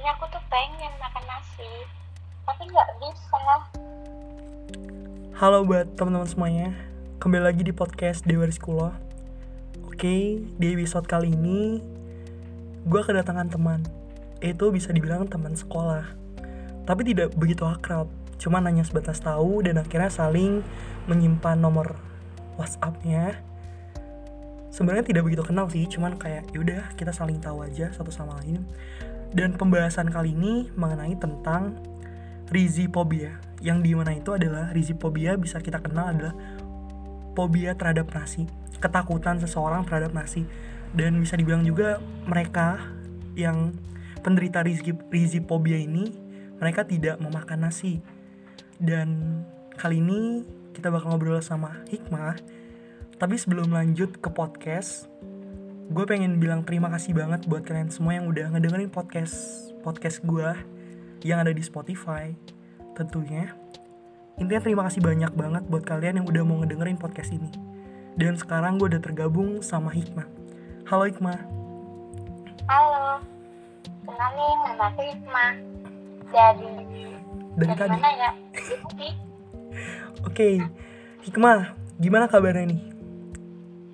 sebenarnya aku tuh pengen makan nasi tapi nggak bisa. Halo buat teman-teman semuanya Kembali lagi di podcast Dewa Rizkulo Oke, di episode kali ini Gue kedatangan teman. Itu bisa dibilang teman sekolah. Tapi tidak begitu akrab Cuma hanya sebatas tahu dan akhirnya saling menyimpan nomor WhatsAppnya. Sebenarnya tidak begitu kenal sih Cuman kayak yaudah kita saling tahu aja satu sama lain Dan pembahasan kali ini mengenai tentang rizipobia yang di mana itu adalah rizipobia bisa kita kenal adalah fobia terhadap nasi. Ketakutan seseorang terhadap nasi. Dan bisa dibilang juga mereka yang penderita rizi, rizipobia ini mereka tidak memakan nasi. Dan kali ini kita bakal ngobrol sama Hikmah. Tapi sebelum lanjut ke podcast gue pengen bilang terima kasih banget buat kalian semua yang udah ngedengerin podcast podcast gue yang ada di Spotify tentunya. Intinya terima kasih banyak banget buat kalian yang udah mau ngedengerin podcast ini. Dan sekarang gue udah tergabung sama Hikmah. Halo Hikmah. halo kenalin nama aku Hikmah dari Dari dari tadi. mana ya Oke. Hikmah, gimana kabarnya nih?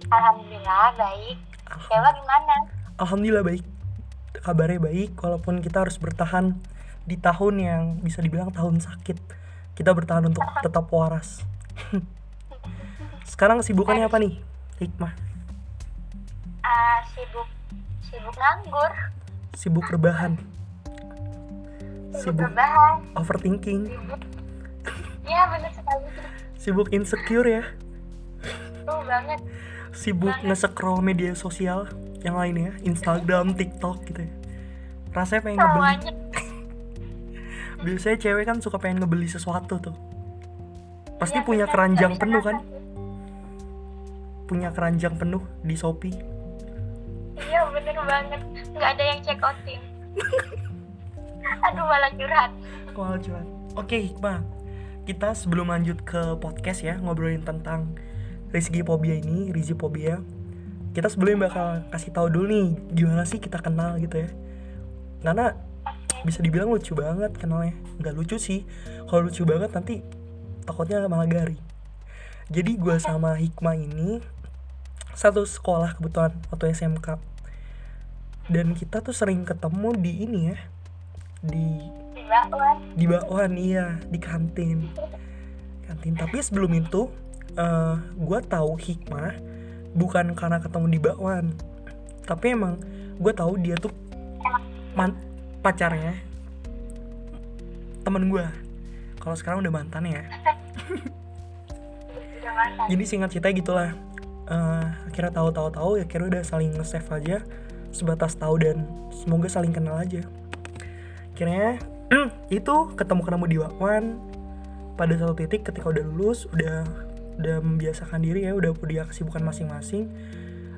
alhamdulillah baik Dewa gimana Alhamdulillah baik. Kabarnya baik walaupun kita harus bertahan di tahun yang bisa dibilang tahun sakit. Kita bertahan untuk tetap waras. Sekarang kesibukannya apa nih? Hikmah. Ah, sibuk sibuk nganggur Sibuk rebahan. sibuk Sibuk berbahan overthinking. sibuk ya bener sekali Sibuk insecure ya. tuh banget sibuk nge-scroll media sosial yang lainnya Instagram, TikTok gitu ya. Rasanya pengen ngebeli. biasanya cewek kan suka pengen ngebeli sesuatu tuh. Pasti Iya, punya bener, keranjang bisa penuh kan? punya keranjang penuh di Shopee. Iya bener banget. Nggak ada yang check outin aduh malah curhat. Wah, cuan. oke Hikmah. Kita sebelum lanjut ke podcast ya ngobrolin tentang rizkifobia ini rizipobia kita sebelumnya bakal kasih tahu dulu nih gimana sih kita kenal gitu ya. Karena bisa dibilang lucu banget kenalnya. Nggak lucu sih. Kalau lucu banget nanti takutnya malah garing jadi gue sama Hikmah ini satu sekolah kebetulan waktu SMK dan kita tuh sering ketemu di ini ya di di bakwan di bakwan iya di kantin. Kantin. Tapi sebelum itu eh gue tahu Hikmah bukan karena ketemu di bakwan. Tapi emang gue tahu dia tuh man pacarnya temen gue kalau sekarang udah mantan ya. Jadi singkat cerita gitulah. Eh akhirnya tahu tahu tahu ya kira udah saling nge-save aja sebatas tahu dan semoga saling kenal aja. Akhirnya itu ketemu ketemu di Wakwan pada satu titik ketika udah lulus udah udah membiasakan diri ya udah punya kesibukan masing-masing.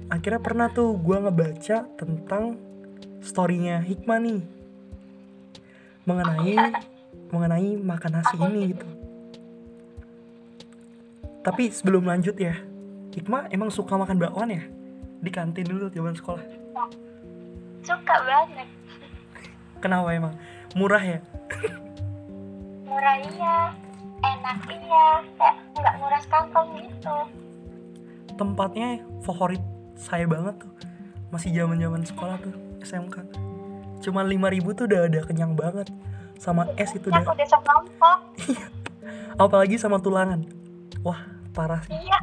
Akhirnya pernah tuh gua ngebaca tentang storynya Hikmah nih. Mengenai mengenai makan nasi ini gitu. Tapi sebelum lanjut ya Hikmah emang suka makan bakwan ya? Di kantin dulu zaman sekolah. Suka banget. Kenapa emang? Murah ya? Murah iya enak iya. Kayak nggak nguras kantong gitu. Tempatnya favorit saya banget tuh. Masih zaman zaman sekolah tuh SMK cuma 5000 tuh udah ada kenyang banget. Sama es itu yang udah. udah sekelompok apalagi sama tulangan. Wah parah. Sih iya.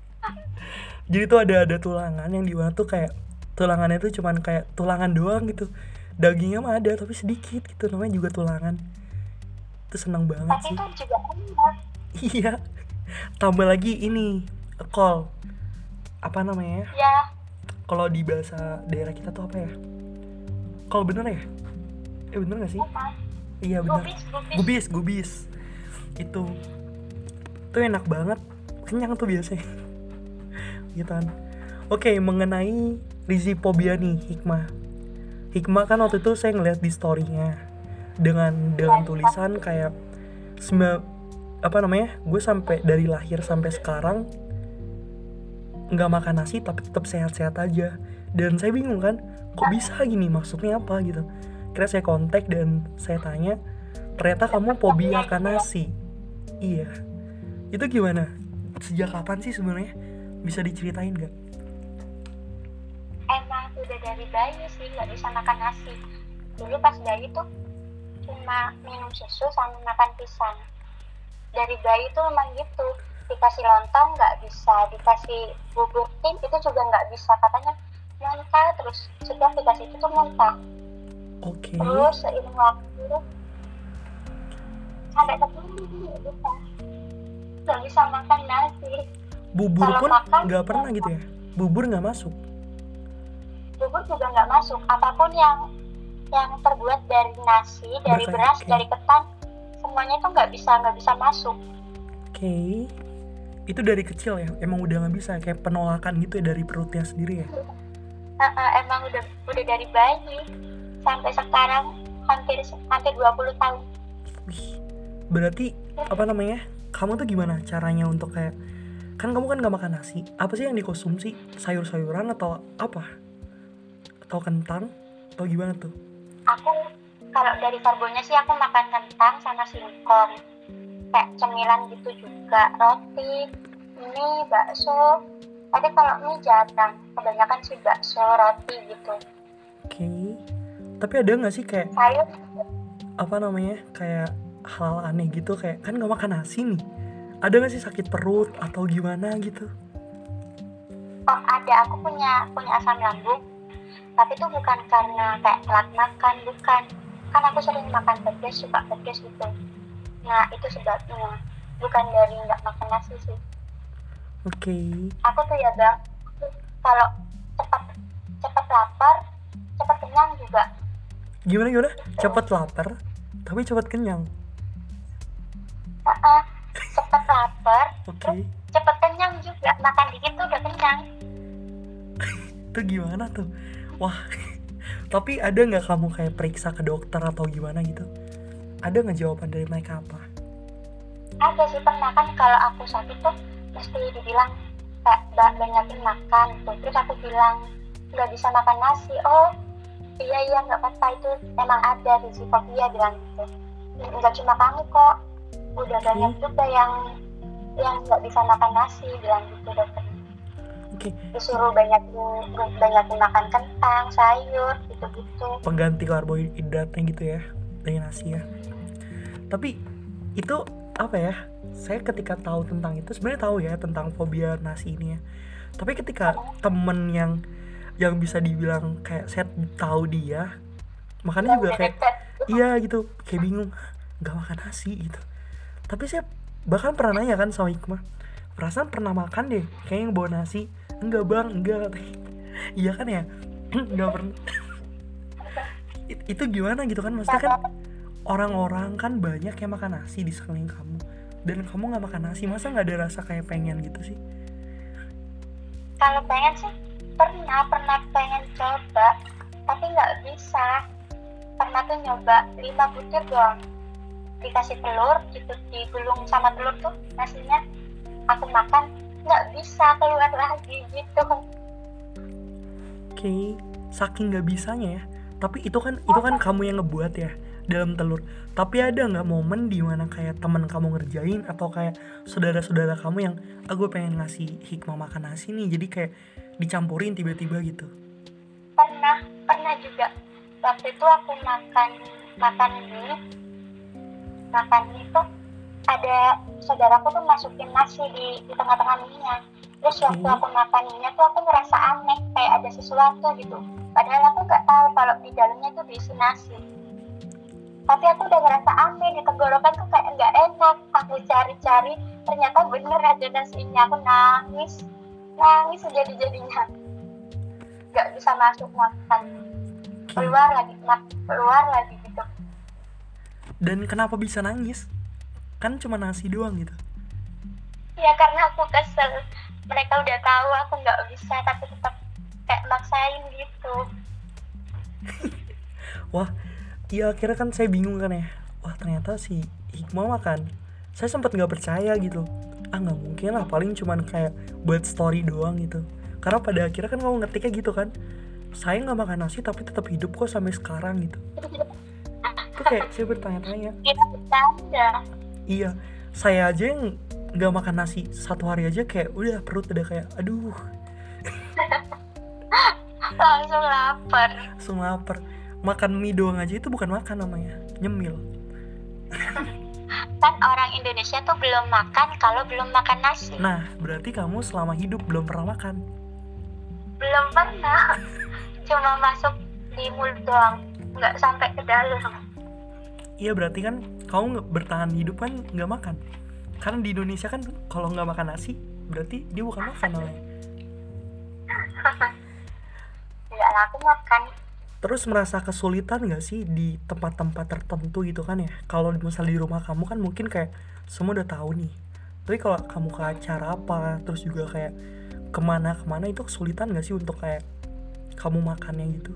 Jadi tuh ada ada tulangan yang di mana tuh kayak tulangannya tuh cuman kayak tulangan doang gitu. Dagingnya mah ada tapi sedikit gitu. Namanya juga tulangan itu seneng banget tapi sih. itu juga enak iya. Tambah lagi ini kol apa namanya ya? Kalau di bahasa daerah kita tuh apa ya? Kol bener ya? Eh bener gak sih? Apa iya bener. Gubis gubis. Gubis gubis. Itu. Tuh enak banget. Kenyang tuh biasanya. Gitu kan. Oke mengenai rizipobia nih hikmah. Hikmah kan waktu itu saya ngeliat di storynya dengan dengan tulisan kayak sembilan apa namanya gue sampai dari lahir sampai sekarang nggak makan nasi tapi tetap sehat-sehat aja. Dan saya bingung kan kok bisa gini maksudnya apa gitu? Kira saya kontak dan saya tanya ternyata kamu fobia akan nasi? Iya. Itu gimana? Sejak kapan sih sebenarnya? Bisa diceritain nggak? Emang udah dari bayi sih nggak bisa makan nasi. Dulu pas bayi tuh cuma minum susu sama makan pisang. Dari bayi tuh memang gitu dikasih lontong nggak bisa dikasih bubur tim itu juga nggak bisa katanya muntah terus setiap dikasih itu tuh muntah. Oke. Terus seiring waktu sampai ketemu nggak bisa. Nggak bisa makan nasi. Bubur kalau pun nggak pernah gitu ya? Bubur nggak masuk? Bubur juga nggak masuk. Apa pun yang yang terbuat dari nasi dari beras oke. dari ketan semuanya itu nggak bisa nggak bisa masuk oke itu dari kecil ya emang udah nggak bisa kayak penolakan gitu ya dari perutnya sendiri ya emang udah udah dari bayi sampai sekarang hampir hampir 20 tahun Wih, berarti apa namanya? Kamu tuh gimana caranya untuk kayak kan kamu kan gak makan nasi. Apa sih yang dikonsumsi? Sayur-sayuran atau apa? Atau kentang? Atau gimana tuh? Aku kalau dari karbonya sih aku makan kentang sama singkong kayak cemilan gitu juga roti mie bakso tapi kalau mie jarang kebanyakan sih bakso roti gitu Oke. Tapi ada nggak sih kayak sayur apa namanya? Kayak hal aneh gitu kayak kan gak makan nasi nih. Ada nggak sih sakit perut atau gimana gitu? oh ada aku punya punya asam lambung tapi itu bukan karena kayak telat makan bukan kan aku sering makan pedas suka pedas gitu nah itu sebabnya bukan dari nggak makan nasi sih Oke. aku tuh ya bang kalau cepat cepat lapar cepat kenyang juga Gimana gimana? Cepat lapar, tapi cepat kenyang. Heeh, cepat lapar Oke. cepat kenyang juga makan dikit tuh udah kenyang Itu gimana tuh? Wah. Tapi ada nggak kamu kayak periksa ke dokter atau gimana gitu? Ada nggak jawaban dari mereka apa? ada sih pernah kan kalau aku sakit tuh mesti dibilang kayak "Ba- banyakin makan tuh terus aku bilang nggak bisa makan nasi. Oh iya iya nggak apa-apa. Itu emang ada risifobia bilang gitu. Nggak cuma kamu kok. Udah banyak juga yang yang nggak bisa makan nasi bilang gitu dokter Oke, disuruh banyakin banyakin makan kentang sayur gitu gitu pengganti karbohidratnya gitu ya dari nasi ya. Tapi itu apa ya? Saya ketika tahu tentang itu sebenarnya tahu ya tentang fobia nasi ini ya. Tapi ketika temen yang yang bisa dibilang kayak saya tahu dia, makanya juga kayak iya gitu kayak bingung nggak makan nasi gitu tapi saya bahkan pernah nanya kan sama Hikmah perasaan pernah makan deh kayak yang bawa nasi enggak bang enggak iya kan ya? Nggak pernah. It- itu gimana gitu kan? Maksudnya kan orang-orang kan banyak yang makan nasi di sekeliling kamu. Dan kamu nggak makan nasi masa nggak ada rasa kayak pengen gitu sih? Kalau pengen sih pernah pernah pengen coba tapi nggak bisa. Pernah tuh nyoba lima butir doang. Dikasih telur gitu digulung sama telur tuh nasinya. Aku makan nggak bisa keluar lagi gitu. Oke saking nggak bisanya ya. Tapi itu kan itu kan kamu yang ngebuat ya dalam telur. Tapi ada nggak momen di mana kayak teman kamu ngerjain atau kayak saudara-saudara kamu yang aku pengen ngasih hikmah makan nasi nih jadi kayak dicampurin tiba-tiba gitu? Pernah pernah juga. Waktu itu aku makan makan mie. Makan mie tuh ada saudaraku tuh masukin nasi di, di tengah-tengah mie-nya terus waktu Hmm. aku makan mie tuh aku ngerasa aneh kayak ada sesuatu gitu. Padahal aku nggak tahu kalau di dalamnya tuh diisi nasi. Tapi aku udah ngerasa aneh di tenggorokan tuh kayak nggak enak. Aku cari-cari ternyata bener ada nasinya. Aku nangis. Nangis jadi jadinya nggak bisa masuk makan. Keluar lagi keluar lagi gitu. Dan kenapa bisa nangis kan cuma nasi doang gitu. Ya karena aku kesel. Mereka udah tahu aku nggak bisa tapi tetap kayak maksain gitu. Wah iya akhirnya kan saya bingung kan ya. Wah ternyata si Hikmah makan. Saya sempat nggak percaya gitu. Ah nggak mungkin lah paling cuman kayak buat story doang gitu. Karena pada akhirnya kan kamu ngetiknya gitu kan. Saya nggak makan nasi tapi tetap hidup kok sampai sekarang gitu. Itu kayak saya bertanya-tanya. Kira bercanda. Iya saya aja yang nggak makan nasi satu hari aja kayak udah perut udah kayak aduh Langsung lapar. langsung lapar makan mie doang aja itu bukan makan namanya nyemil Kan orang Indonesia tuh belum makan kalau belum makan nasi. nah berarti kamu selama hidup belum pernah makan Belum pernah. Cuma masuk di mulut doang. Nggak sampai ke dalam. Iya berarti kan kamu bertahan hidup kan nggak makan karena di Indonesia kan kalau nggak makan nasi berarti dia bukan makan namanya Nggak lah, aku makan. Terus merasa kesulitan gak sih di tempat-tempat tertentu gitu kan ya? Kalau misalnya di rumah kamu kan mungkin kayak semua udah tahu nih. Tapi kalau kamu ke acara apa, terus juga kayak ke mana-kemana itu kesulitan gak sih untuk kayak kamu makannya gitu?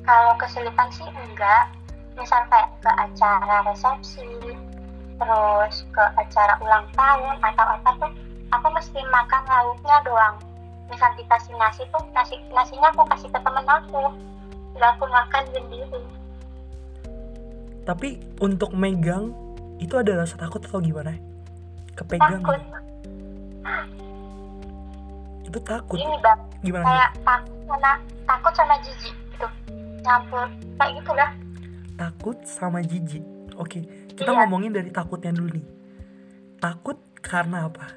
Kalau kesulitan sih enggak. Misal kayak ke acara resepsi, terus ke acara ulang tahun atau apa tuh, aku mesti makan lauknya doang. Misal dikasih nasi tuh, nasi nasinya aku kasih ke temen aku. Nggak aku makan sendiri. Tapi untuk megang itu ada rasa takut atau gimana? Kepegang Takut. gitu. Itu takut. Ini bang, Gimana? kayak takut sama takut sama jijik gitu. Nyampur kayak gitulah. Takut sama jijik. Oke, kita Iya. ngomongin dari takutnya dulu nih. Takut karena apa?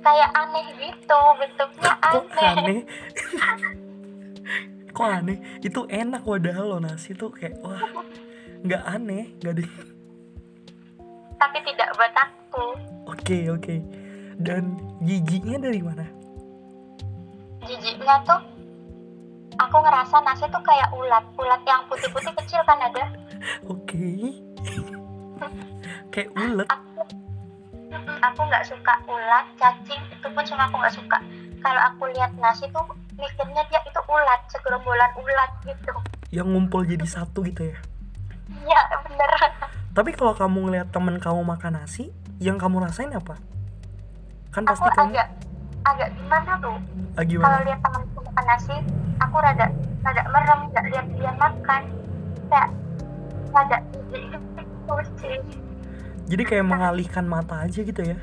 Kayak aneh gitu, bentuknya Kok aneh. aneh? Kok aneh? Itu enak wadah lo nasi tuh kayak wah nggak aneh, nggak deh. Tapi tidak buat aku. Oke oke. Dan jijiknya dari mana? jijiknya tuh aku ngerasa nasi tuh kayak ulat ulat yang putih-putih kecil kan ada Oke. kayak ulet. aku aku nggak suka ulat cacing itu pun cuma aku nggak suka kalau aku lihat nasi tuh mikirnya dia itu ulat segerombolan ulat gitu yang ngumpul jadi satu gitu ya. iya bener Tapi kalau kamu ngeliat temen kamu makan nasi, yang kamu rasain apa? Kan aku pasti kamu agak agak gimana tuh ah, kalau lihat temanku makan nasi aku rada rada merem nggak lihat dia makan. Kayak rada Jadi kayak mengalihkan mata aja gitu ya.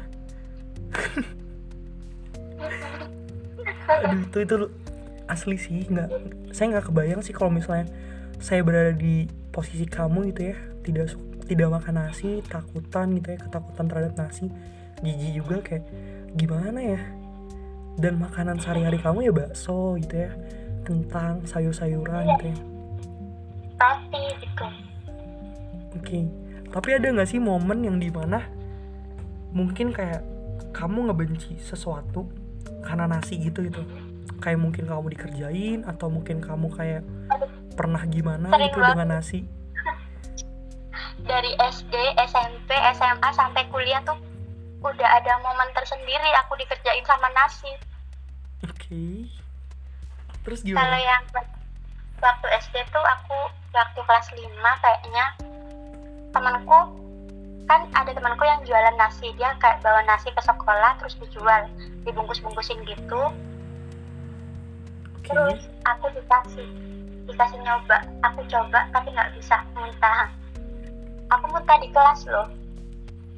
Aduh itu itu asli sih nggak saya nggak kebayang sih kalau misalnya saya berada di posisi kamu gitu ya. Tidak tidak makan nasi takutan gitu ya ketakutan terhadap nasi jijik juga kayak gimana ya? Dan makanan sehari-hari kamu ya bakso gitu ya kentang sayur-sayuran gitu ya pasti gitu Oke, tapi ada nggak sih momen yang di mana mungkin kayak kamu ngebenci sesuatu karena nasi gitu gitu? Kayak mungkin kamu dikerjain atau mungkin kamu kayak Aduh. pernah gimana Sering gitu banget. dengan nasi? dari SD, SMP, SMA sampai kuliah tuh udah ada momen tersendiri aku dikerjain sama nasi. Oke. Terus Kalau gimana? yang waktu SD tuh aku waktu kelas 5 kayaknya temanku kan ada temanku yang jualan nasi dia kayak bawa nasi ke sekolah terus dijual dibungkus-bungkusin gitu Oke. terus aku dikasih dikasih nyoba aku coba tapi nggak bisa muntah aku muntah di kelas loh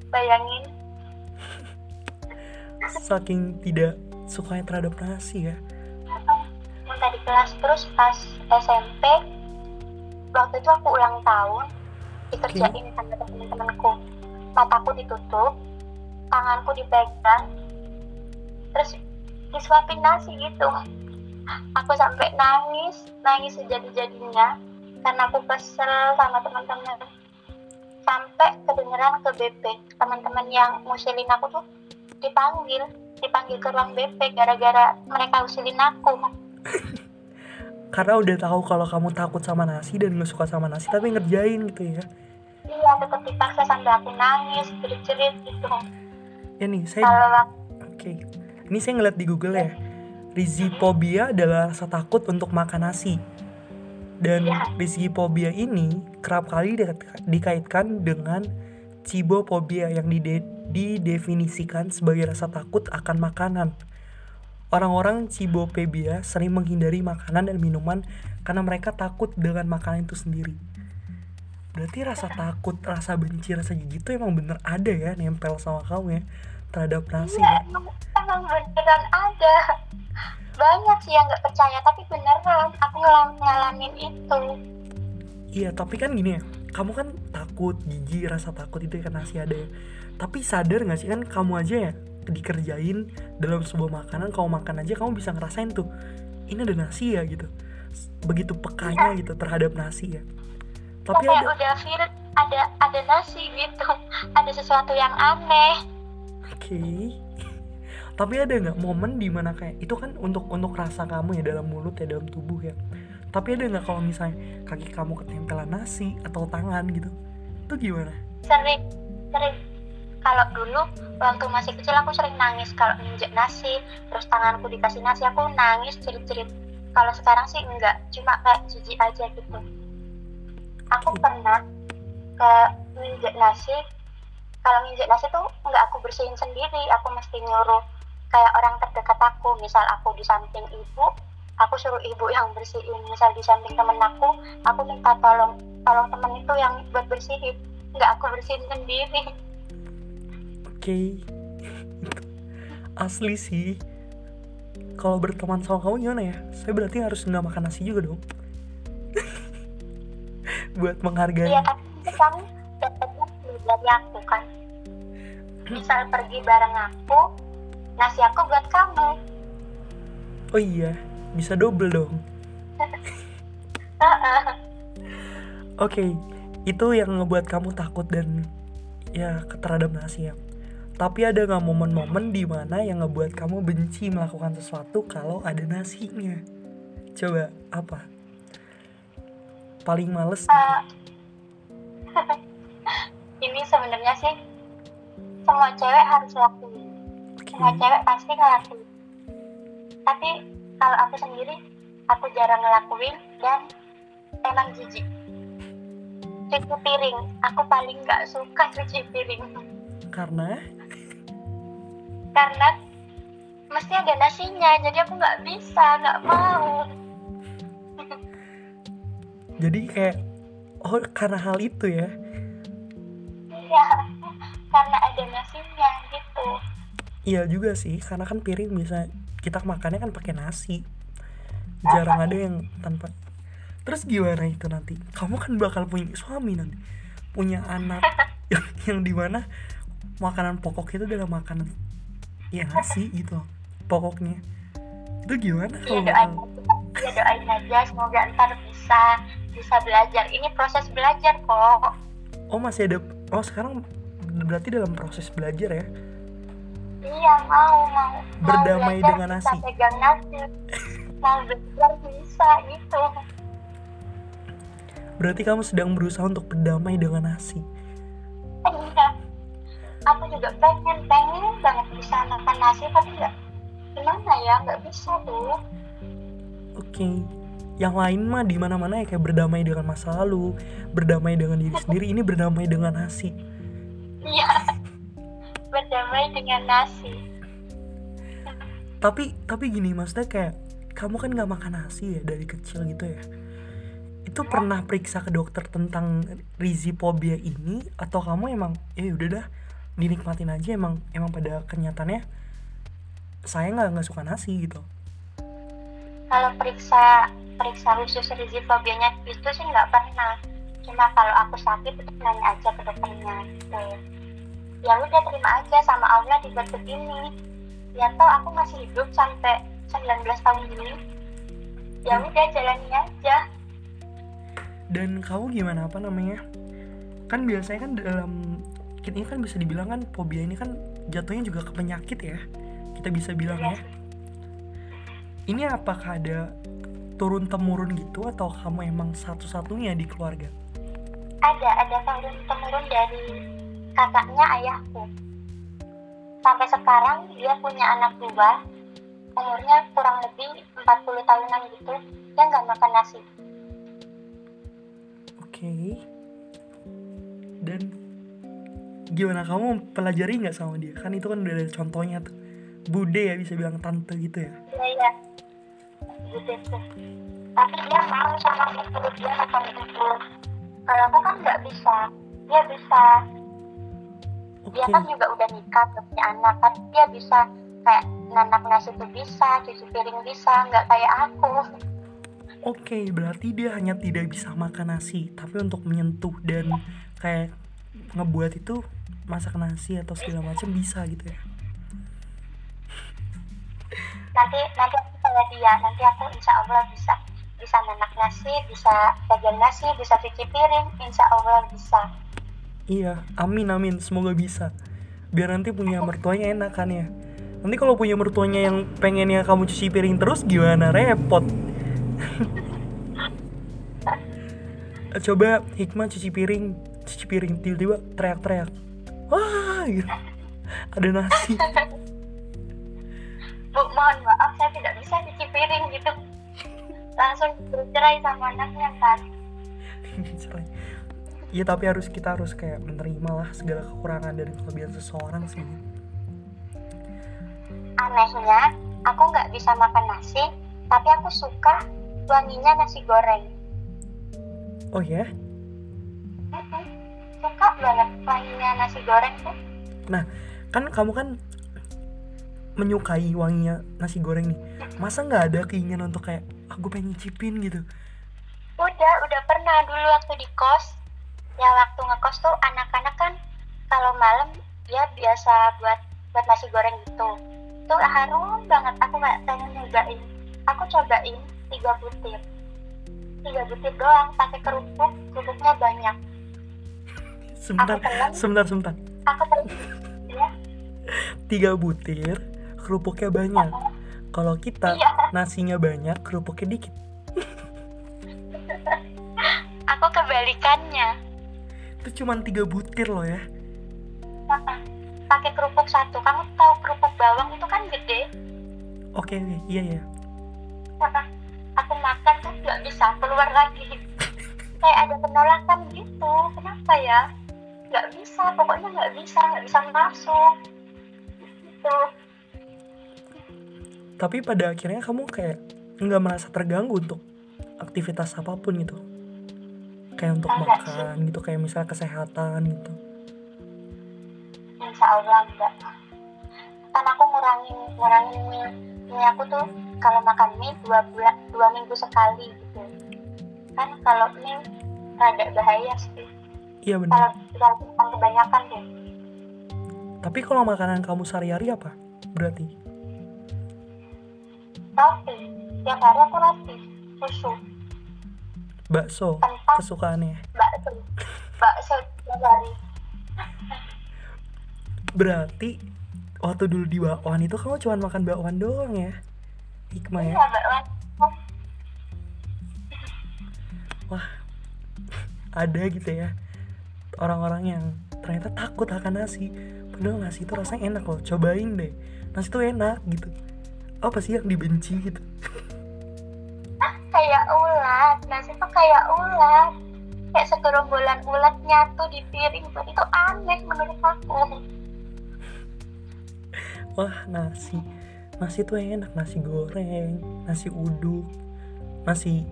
bayangin Saking tidak sukanya terhadap nasi ya. Muntah di kelas terus pas SMP waktu itu aku ulang tahun dikerjain sama temen-temenku mataku ditutup tanganku dipegang terus disuapin nasi gitu. Aku sampai nangis nangis sejadi-jadinya karena aku kesel sama teman-teman sampai kedengeran ke BP teman-teman yang ngusilin aku tuh dipanggil dipanggil ke ruang BP gara-gara mereka usilin aku Karena udah tahu kalau kamu takut sama nasi dan nggak suka sama nasi tapi ngerjain gitu ya. iya tetap dipaksa sampai aku nangis jerit-jerit gitu Ya nih saya Oke, ini saya ngeliat di Google ya. Rizipobia adalah rasa takut untuk makan nasi. Dan Iya. rizipobia ini kerap kali di- dikaitkan dengan cibophobia yang dide- didefinisikan sebagai rasa takut akan makanan. Orang-orang cibopebia sering menghindari makanan dan minuman karena mereka takut dengan makanan itu sendiri. Berarti rasa takut, rasa benci, rasa gigi itu emang bener ada ya nempel sama kamu ya terhadap nasi iya ya. emang, emang beneran ada banyak sih yang nggak percaya tapi beneran aku ngalamin itu Iya, tapi kan gini ya, kamu kan takut, gigi, rasa takut itu kan nasi ada ya. Tapi sadar gak sih kan kamu aja ya dikerjain dalam sebuah makanan, kamu makan aja kamu bisa ngerasain tuh, ini ada nasi ya gitu. Begitu pekanya gitu terhadap nasi ya. Tapi kayak ada, udah virus ada ada nasi gitu ada sesuatu yang aneh oke. Tapi ada nggak momen di mana kayak itu kan untuk untuk rasa kamu ya dalam mulut ya dalam tubuh ya. Tapi ada nggak kalau misalnya kaki kamu ketempelan nasi atau tangan gitu, itu gimana? sering sering. Kalau dulu waktu masih kecil aku sering nangis kalau nginjek nasi terus tanganku dikasih nasi aku nangis cerit-cerit kalau sekarang sih enggak cuma kayak jijik aja gitu. Aku pernah ke nginjek nasi kalau nginjek nasi tuh enggak aku bersihin sendiri aku mesti nyuruh kayak orang terdekat aku misal aku di samping ibu aku suruh ibu yang bersihin misal di samping temen aku aku minta tolong tolong temen itu yang buat bersihin nggak aku bersihin sendiri Oke, asli sih. Kalau berteman sama kamu gimana ya? Saya berarti harus nggak makan nasi juga dong. Buat menghargai. iya tapi kamu dapetnya dari aku kan misal pergi bareng aku nasi aku buat kamu Oh iya, bisa double dong. Oke, itu yang ngebuat kamu takut dan ya terhadap nasi ya. Tapi ada nggak momen-momen di mana yang ngebuat kamu benci melakukan sesuatu kalau ada nasinya? Coba apa? Paling males. Eh, ini sebenarnya sih semua cewek harus lakuin Oke. semua cewek pasti ngelakuin tapi kalau aku sendiri aku jarang ngelakuin dan emang jijik. Cuci piring aku paling nggak suka cuci piring. Karena? Karena mesti ada nasinya jadi aku nggak bisa nggak mau. Jadi kayak oh karena hal itu ya. iya karena ada nasinya gitu. Iya juga sih, karena kan piring bisa kita makannya kan pakai nasi. Jarang ada yang tanpa. Terus gimana itu nanti? Kamu kan bakal punya suami nanti, punya anak yang yang di mana makanan pokok itu adalah makanan ya nasi gitu pokoknya. Itu gimana ya kalau doain bakal? aja ya doain aja semoga ntar bisa bisa belajar ini proses belajar kok Oh masih ada. Oh sekarang berarti dalam proses belajar ya? Iya mau mau mau Berdamai belajar dengan bisa nasi. pegang nasi mau belajar bisa gitu Berarti kamu sedang berusaha untuk berdamai dengan nasi. iya aku juga pengen pengen banget bisa makan nasi tapi nggak gimana ya nggak bisa tuh Oke. Yang lain mah di mana-mana ya kayak berdamai dengan masa lalu, berdamai dengan diri sendiri, ini berdamai dengan nasi. Dengan nasi. Tapi tapi gini maksudnya kayak kamu kan nggak makan nasi ya dari kecil gitu ya. Itu pernah periksa ke dokter tentang rizipobia ini? Atau kamu emang ya udah dah dinikmatin aja emang emang pada kenyataannya saya nggak nggak suka nasi gitu. kalau periksa periksa khusus rizifobianya itu sih nggak pernah. Cuma kalau aku sakit itu nanya aja ke dokternya gitu ya udah terima aja sama Allah dibuat begini ya toh aku masih hidup sampai 19 tahun ini ya udah jalani aja Dan kamu gimana apa namanya? Kan biasanya kan dalam ini kan bisa dibilang kan fobia ini kan jatuhnya juga ke penyakit ya. Kita bisa bilang ya. Ini apakah ada turun temurun gitu atau kamu emang satu-satunya di keluarga? ada ada turun temurun dari kakaknya ayahku. Sampai sekarang dia punya anak dua. Umurnya kurang lebih 40 tahunan gitu dia nggak makan nasi. Oke. Dan gimana kamu pelajari nggak sama dia? Kan itu kan udah ada contohnya tuh. bude ya bisa bilang tante gitu ya? Iya iya. Gitu tuh tapi dia mau sama itu dia makan itu kalau aku kan nggak bisa. Dia bisa dia kan juga udah nikah punya anak kan. Dia bisa kayak nanak nasi tuh bisa cuci piring bisa nggak kayak aku. Oke berarti dia hanya tidak bisa makan nasi tapi untuk menyentuh dan kayak ngebuat itu masak nasi atau segala macam bisa gitu ya? Nanti nanti aku kayak dia nanti aku insya Allah bisa bisa nanak nasi bisa jajan nasi bisa cuci piring insya Allah bisa Iya, amin amin, semoga bisa. Biar nanti punya mertuanya enak kan ya. Nanti kalau punya mertuanya yang pengennya kamu cuci piring terus gimana? Repot. Coba Hikmah cuci piring, cuci piring tiba-tiba teriak-teriak. Wah, gitu. Ada nasi. bu mohon maaf saya tidak bisa cuci piring gitu langsung bercerai sama anaknya kan Cerai. Iya tapi harus kita harus kayak menerima lah segala kekurangan dan kelebihan seseorang sih. anehnya aku nggak bisa makan nasi tapi aku suka wanginya nasi goreng Oh ya? Mm-mm. suka banget wanginya nasi goreng tuh Nah, kan kamu kan menyukai wanginya nasi goreng nih. Masa nggak ada keinginan untuk kayak aku pengen nyicipin gitu? udah udah pernah dulu waktu di kos ya waktu ngekos tuh anak-anak kan kalau malam ya biasa buat buat nasi goreng gitu tuh harum banget aku kayak pengen nyobain aku cobain tiga butir tiga butir doang pakai kerupuk kerupuknya banyak Sebentar, telan. sebentar, sebentar. aku terus ya Tiga butir, kerupuknya banyak. Kalau kita Iya. nasinya banyak, kerupuknya dikit. aku kebalikannya Itu cuma tiga butir loh ya. Pakai kerupuk satu. Kamu tahu kerupuk bawang itu kan gede? Oke, oke, iya ya. Nah, aku makan tuh nggak bisa keluar lagi. Kayak ada penolakan gitu. Kenapa ya? Nggak bisa. Pokoknya nggak bisa. Nggak bisa masuk. Gitu. Tapi pada akhirnya kamu kayak nggak merasa terganggu untuk aktivitas apa pun gitu. Kayak untuk makan gitu, kayak misalnya kesehatan gitu. insya Allah enggak kan aku ngurangin ngurangin mie. Mie aku tuh kalau makan mie dua bulan dua minggu sekali gitu. Kan kalau mie rada bahaya sih. Iya benar. kalau kita kebanyakan tuh Tapi kalau makanan kamu sehari-hari apa? Berarti? Roti. Tiap hari aku roti susu bakso Kentang. kesukaannya. bakso bakso hari Berarti waktu dulu di bakwan itu kamu cuma makan bakwan doang ya? Hikmah ya. iya bakwan Wah, ada gitu ya orang-orang yang ternyata takut akan nasi. Padahal nasi itu rasanya enak loh. Cobain deh. Nasi itu enak gitu. Apa sih yang dibenci gitu? kayak ulat nasi kayak ulat kayak segerombolan ulat nyatu di piring tuh itu aneh menurut aku Wah, nasi. Nasi itu enak, nasi goreng, nasi uduk, nasi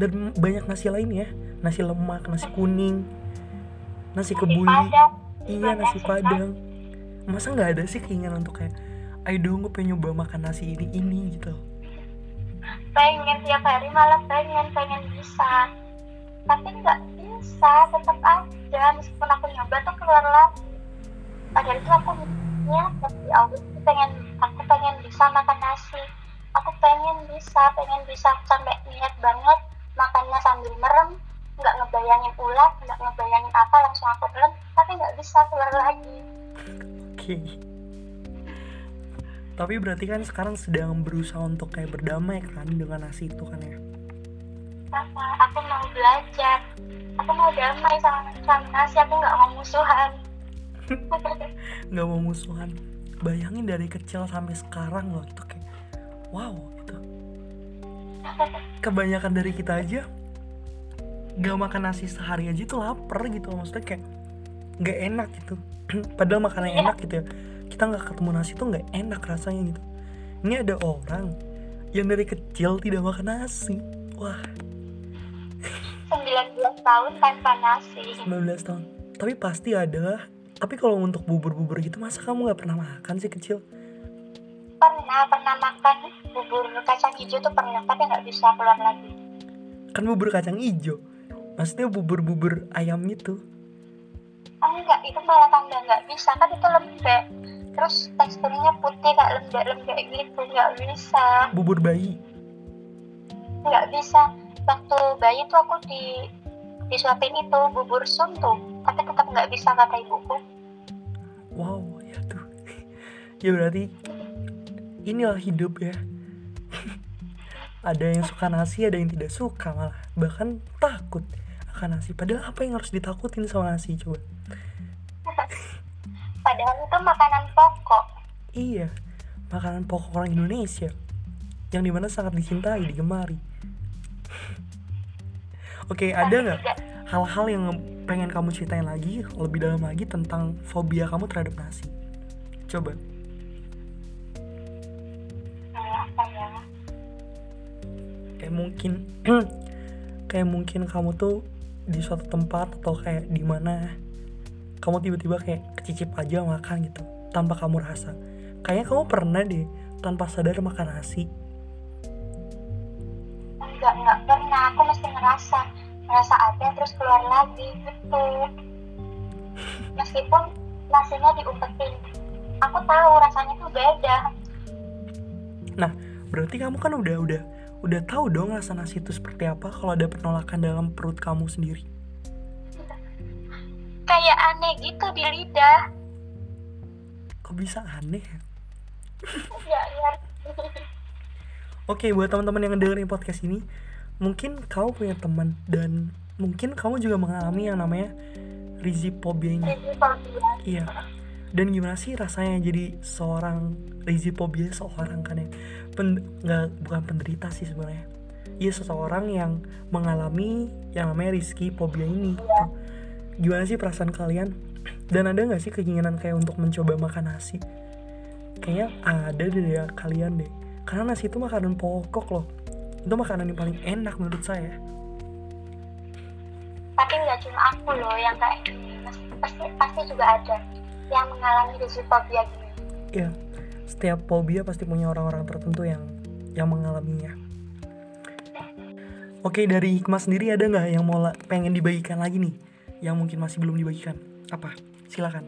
dan banyak nasi lain ya. Nasi lemak, nasi kuning, nasi kebuli. padang Iya, nasi nasi padang. Masa nggak ada sih keinginan untuk kayak ayo dong gue pengen nyoba makan nasi ini ini gitu. Pengen tiap hari malah pengen pengen bisa. Tapi nggak bisa tetap aja meskipun aku nyoba tuh keluar lagi. Padahal itu aku niat Allah tuh pengen aku pengen bisa makan nasi. Aku pengen bisa pengen bisa sampai niat banget makannya sambil merem nggak ngebayangin ulat nggak ngebayangin apa langsung aku telan tapi nggak bisa keluar lagi. Oke. Tapi berarti kan sekarang sedang berusaha untuk kayak berdamai kan dengan nasi itu kan ya. apa aku mau belajar aku mau damai sama, sama nasi aku nggak mau musuhan Nggak mau musuhan. Bayangin dari kecil sampai sekarang loh itu kayak wow gitu. Kebanyakan dari kita aja nggak makan nasi sehari aja tuh lapar gitu maksudnya kayak nggak enak gitu. Padahal makanan enak gitu ya. Kita nggak ketemu nasi tuh nggak enak rasanya gitu. Ini ada orang yang dari kecil tidak makan nasi. Wah. 19 tahun tanpa nasi. 19 tahun. Tapi pasti ada. Tapi kalau untuk bubur-bubur gitu masa kamu nggak pernah makan sih kecil? Pernah pernah makan bubur kacang hijau tuh pernah tapi nggak bisa keluar lagi. Kan bubur kacang ijo maksudnya bubur-bubur ayam itu. Oh enggak itu malah tambah nggak bisa. Kan itu lembek terus teksturnya putih kayak lembek-lembek gitu nggak bisa. Bubur bayi. Nggak bisa. Waktu bayi tuh aku di disuapin itu bubur sum tuh. Tapi tetap nggak bisa kata ibuku. Wow ya tuh. Ya berarti inilah hidup ya. Ada yang suka nasi ada yang tidak suka malah. Bahkan takut akan nasi. Padahal apa yang harus ditakutin sama nasi coba padahal itu makanan pokok. Iya makanan pokok orang Indonesia yang di mana sangat dicintai digemari. Oke ada nggak hal-hal yang pengen kamu ceritain lagi lebih dalam lagi tentang fobia kamu terhadap nasi? Coba. Ya? Kayak mungkin kayak mungkin kamu tuh di suatu tempat atau kayak di mana kamu tiba-tiba kayak kecicip aja makan gitu tanpa kamu rasa. Kayaknya kamu pernah deh tanpa sadar makan nasi. Enggak enggak pernah. Aku mesti ngerasa ngerasa ada terus keluar lagi gitu. Meskipun nasinya diumpetin. Aku tahu rasanya tuh beda. Nah berarti kamu kan udah udah udah tahu dong rasa nasi itu seperti apa kalau ada penolakan dalam perut kamu sendiri kayak aneh gitu di lidah kok bisa aneh ya? ya ya Oke, buat teman-teman yang dengerin podcast ini, mungkin kamu punya teman dan mungkin kamu juga mengalami yang namanya rizipobia ini. Iya. Dan gimana sih rasanya jadi seorang rizipobia seorang kan ya? Pen, nggak bukan penderita sih sebenarnya. Iya seseorang yang mengalami yang namanya rizki fobia ini. Gitu. Gimana sih perasaan kalian? Dan ada nggak sih keinginan kayak untuk mencoba makan nasi? Kayaknya ada deh ya kalian deh. Karena nasi itu makanan pokok loh. Itu makanan yang paling enak menurut saya. tapi nggak cuma aku loh yang kayak pasti pasti juga ada yang mengalami fobia gini Iya, setiap fobia pasti punya orang-orang tertentu yang yang mengalaminya. Oke, dari Hikmah sendiri ada nggak yang mau pengen dibagikan lagi nih? Yang mungkin masih belum dibagikan? Apa? Silakan.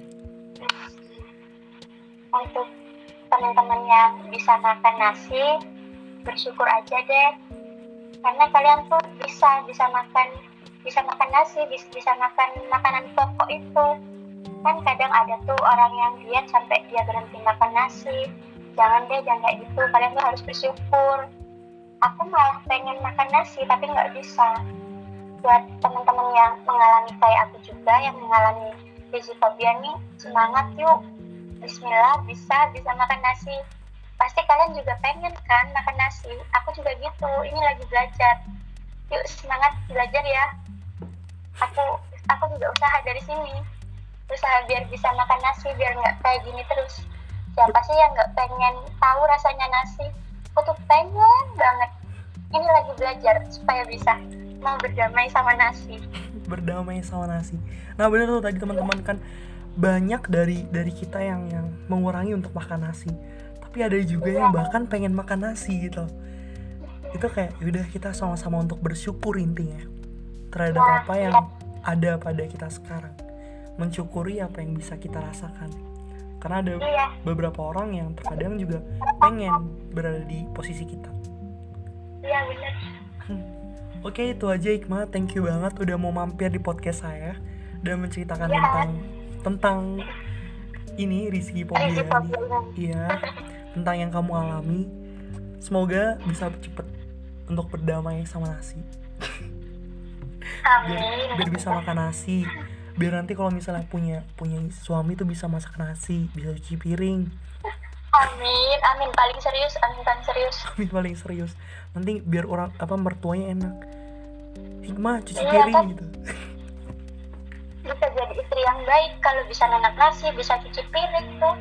untuk teman-teman yang bisa makan nasi bersyukur aja deh karena kalian tuh bisa bisa makan bisa makan nasi bisa, bisa makan makanan pokok itu kan kadang ada tuh orang yang diet sampai dia berhenti makan nasi jangan deh jangan kayak gitu kalian tuh harus bersyukur aku malah pengen makan nasi tapi nggak bisa buat teman-teman yang mengalami kayak aku juga yang mengalami fobia nih semangat yuk. Bismillah bisa bisa makan nasi. Pasti kalian juga pengen kan makan nasi? Aku juga gitu ini lagi belajar. Yuk semangat belajar ya. Aku aku juga usaha dari sini. Usaha biar bisa makan nasi biar nggak kayak gini terus. Siapa sih yang nggak pengen tahu rasanya nasi? Aku tuh pengen banget. Ini lagi belajar supaya bisa mau berdamai sama nasi Berdamai sama nasi. Nah, bener tuh tadi teman-teman kan banyak dari dari kita yang yang mengurangi untuk makan nasi. Tapi ada juga yang bahkan pengen makan nasi gitu. Itu kayak yaudah kita sama-sama untuk bersyukur intinya terhadap Nah, apa yang iya. ada pada kita sekarang. Mensyukuri apa yang bisa kita rasakan. Karena ada iya beberapa orang yang terkadang juga pengen berada di posisi kita. iya bener Oke itu aja Iqma, thank you banget udah mau mampir di podcast saya dan menceritakan Ya. tentang tentang ini Rizky. Fobia. Iya, tentang yang kamu alami. Semoga bisa cepet untuk berdamai sama nasi. Biar, amin biar bisa makan nasi. Biar nanti kalau misalnya punya punya suami tuh bisa masak nasi, bisa cuci piring. Amin, amin paling serius, amin paling serius. Amin paling serius. Nanti biar orang apa mertuanya enak. Hikmah cuci Iya, piring kan? gitu. Bisa jadi istri yang baik kalau bisa nanak nasi, bisa cuci piring tuh.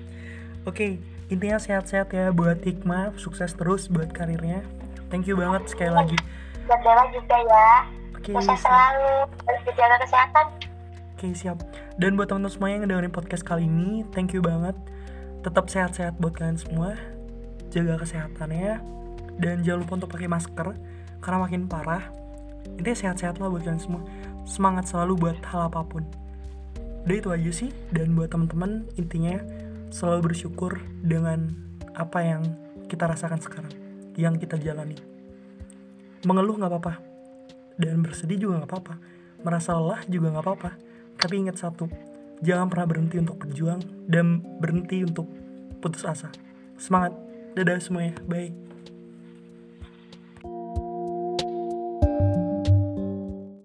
Oke, intinya sehat-sehat ya buat Hikmah, sukses terus buat karirnya. Thank you banget sekali lagi. Dan Dewa juga ya. Oke, Sukses selalu. Harus dijaga kesehatan. Oke, siap. Dan buat teman-teman semua yang dengerin podcast kali ini, thank you banget. Tetap sehat-sehat buat kalian semua. Jaga kesehatannya. Dan jangan lupa untuk pakai masker karena makin parah. Intinya sehat-sehat lah buat kalian semua. Semangat selalu buat hal apa pun. Udah itu aja sih. Dan buat teman-teman, intinya selalu bersyukur dengan apa yang kita rasakan sekarang, yang kita jalani. Mengeluh nggak apa-apa, dan bersedih juga nggak apa-apa. Merasa lelah juga nggak apa-apa. Tapi ingat satu, jangan pernah berhenti untuk berjuang dan berhenti untuk putus asa. Semangat, dadah semuanya, bye.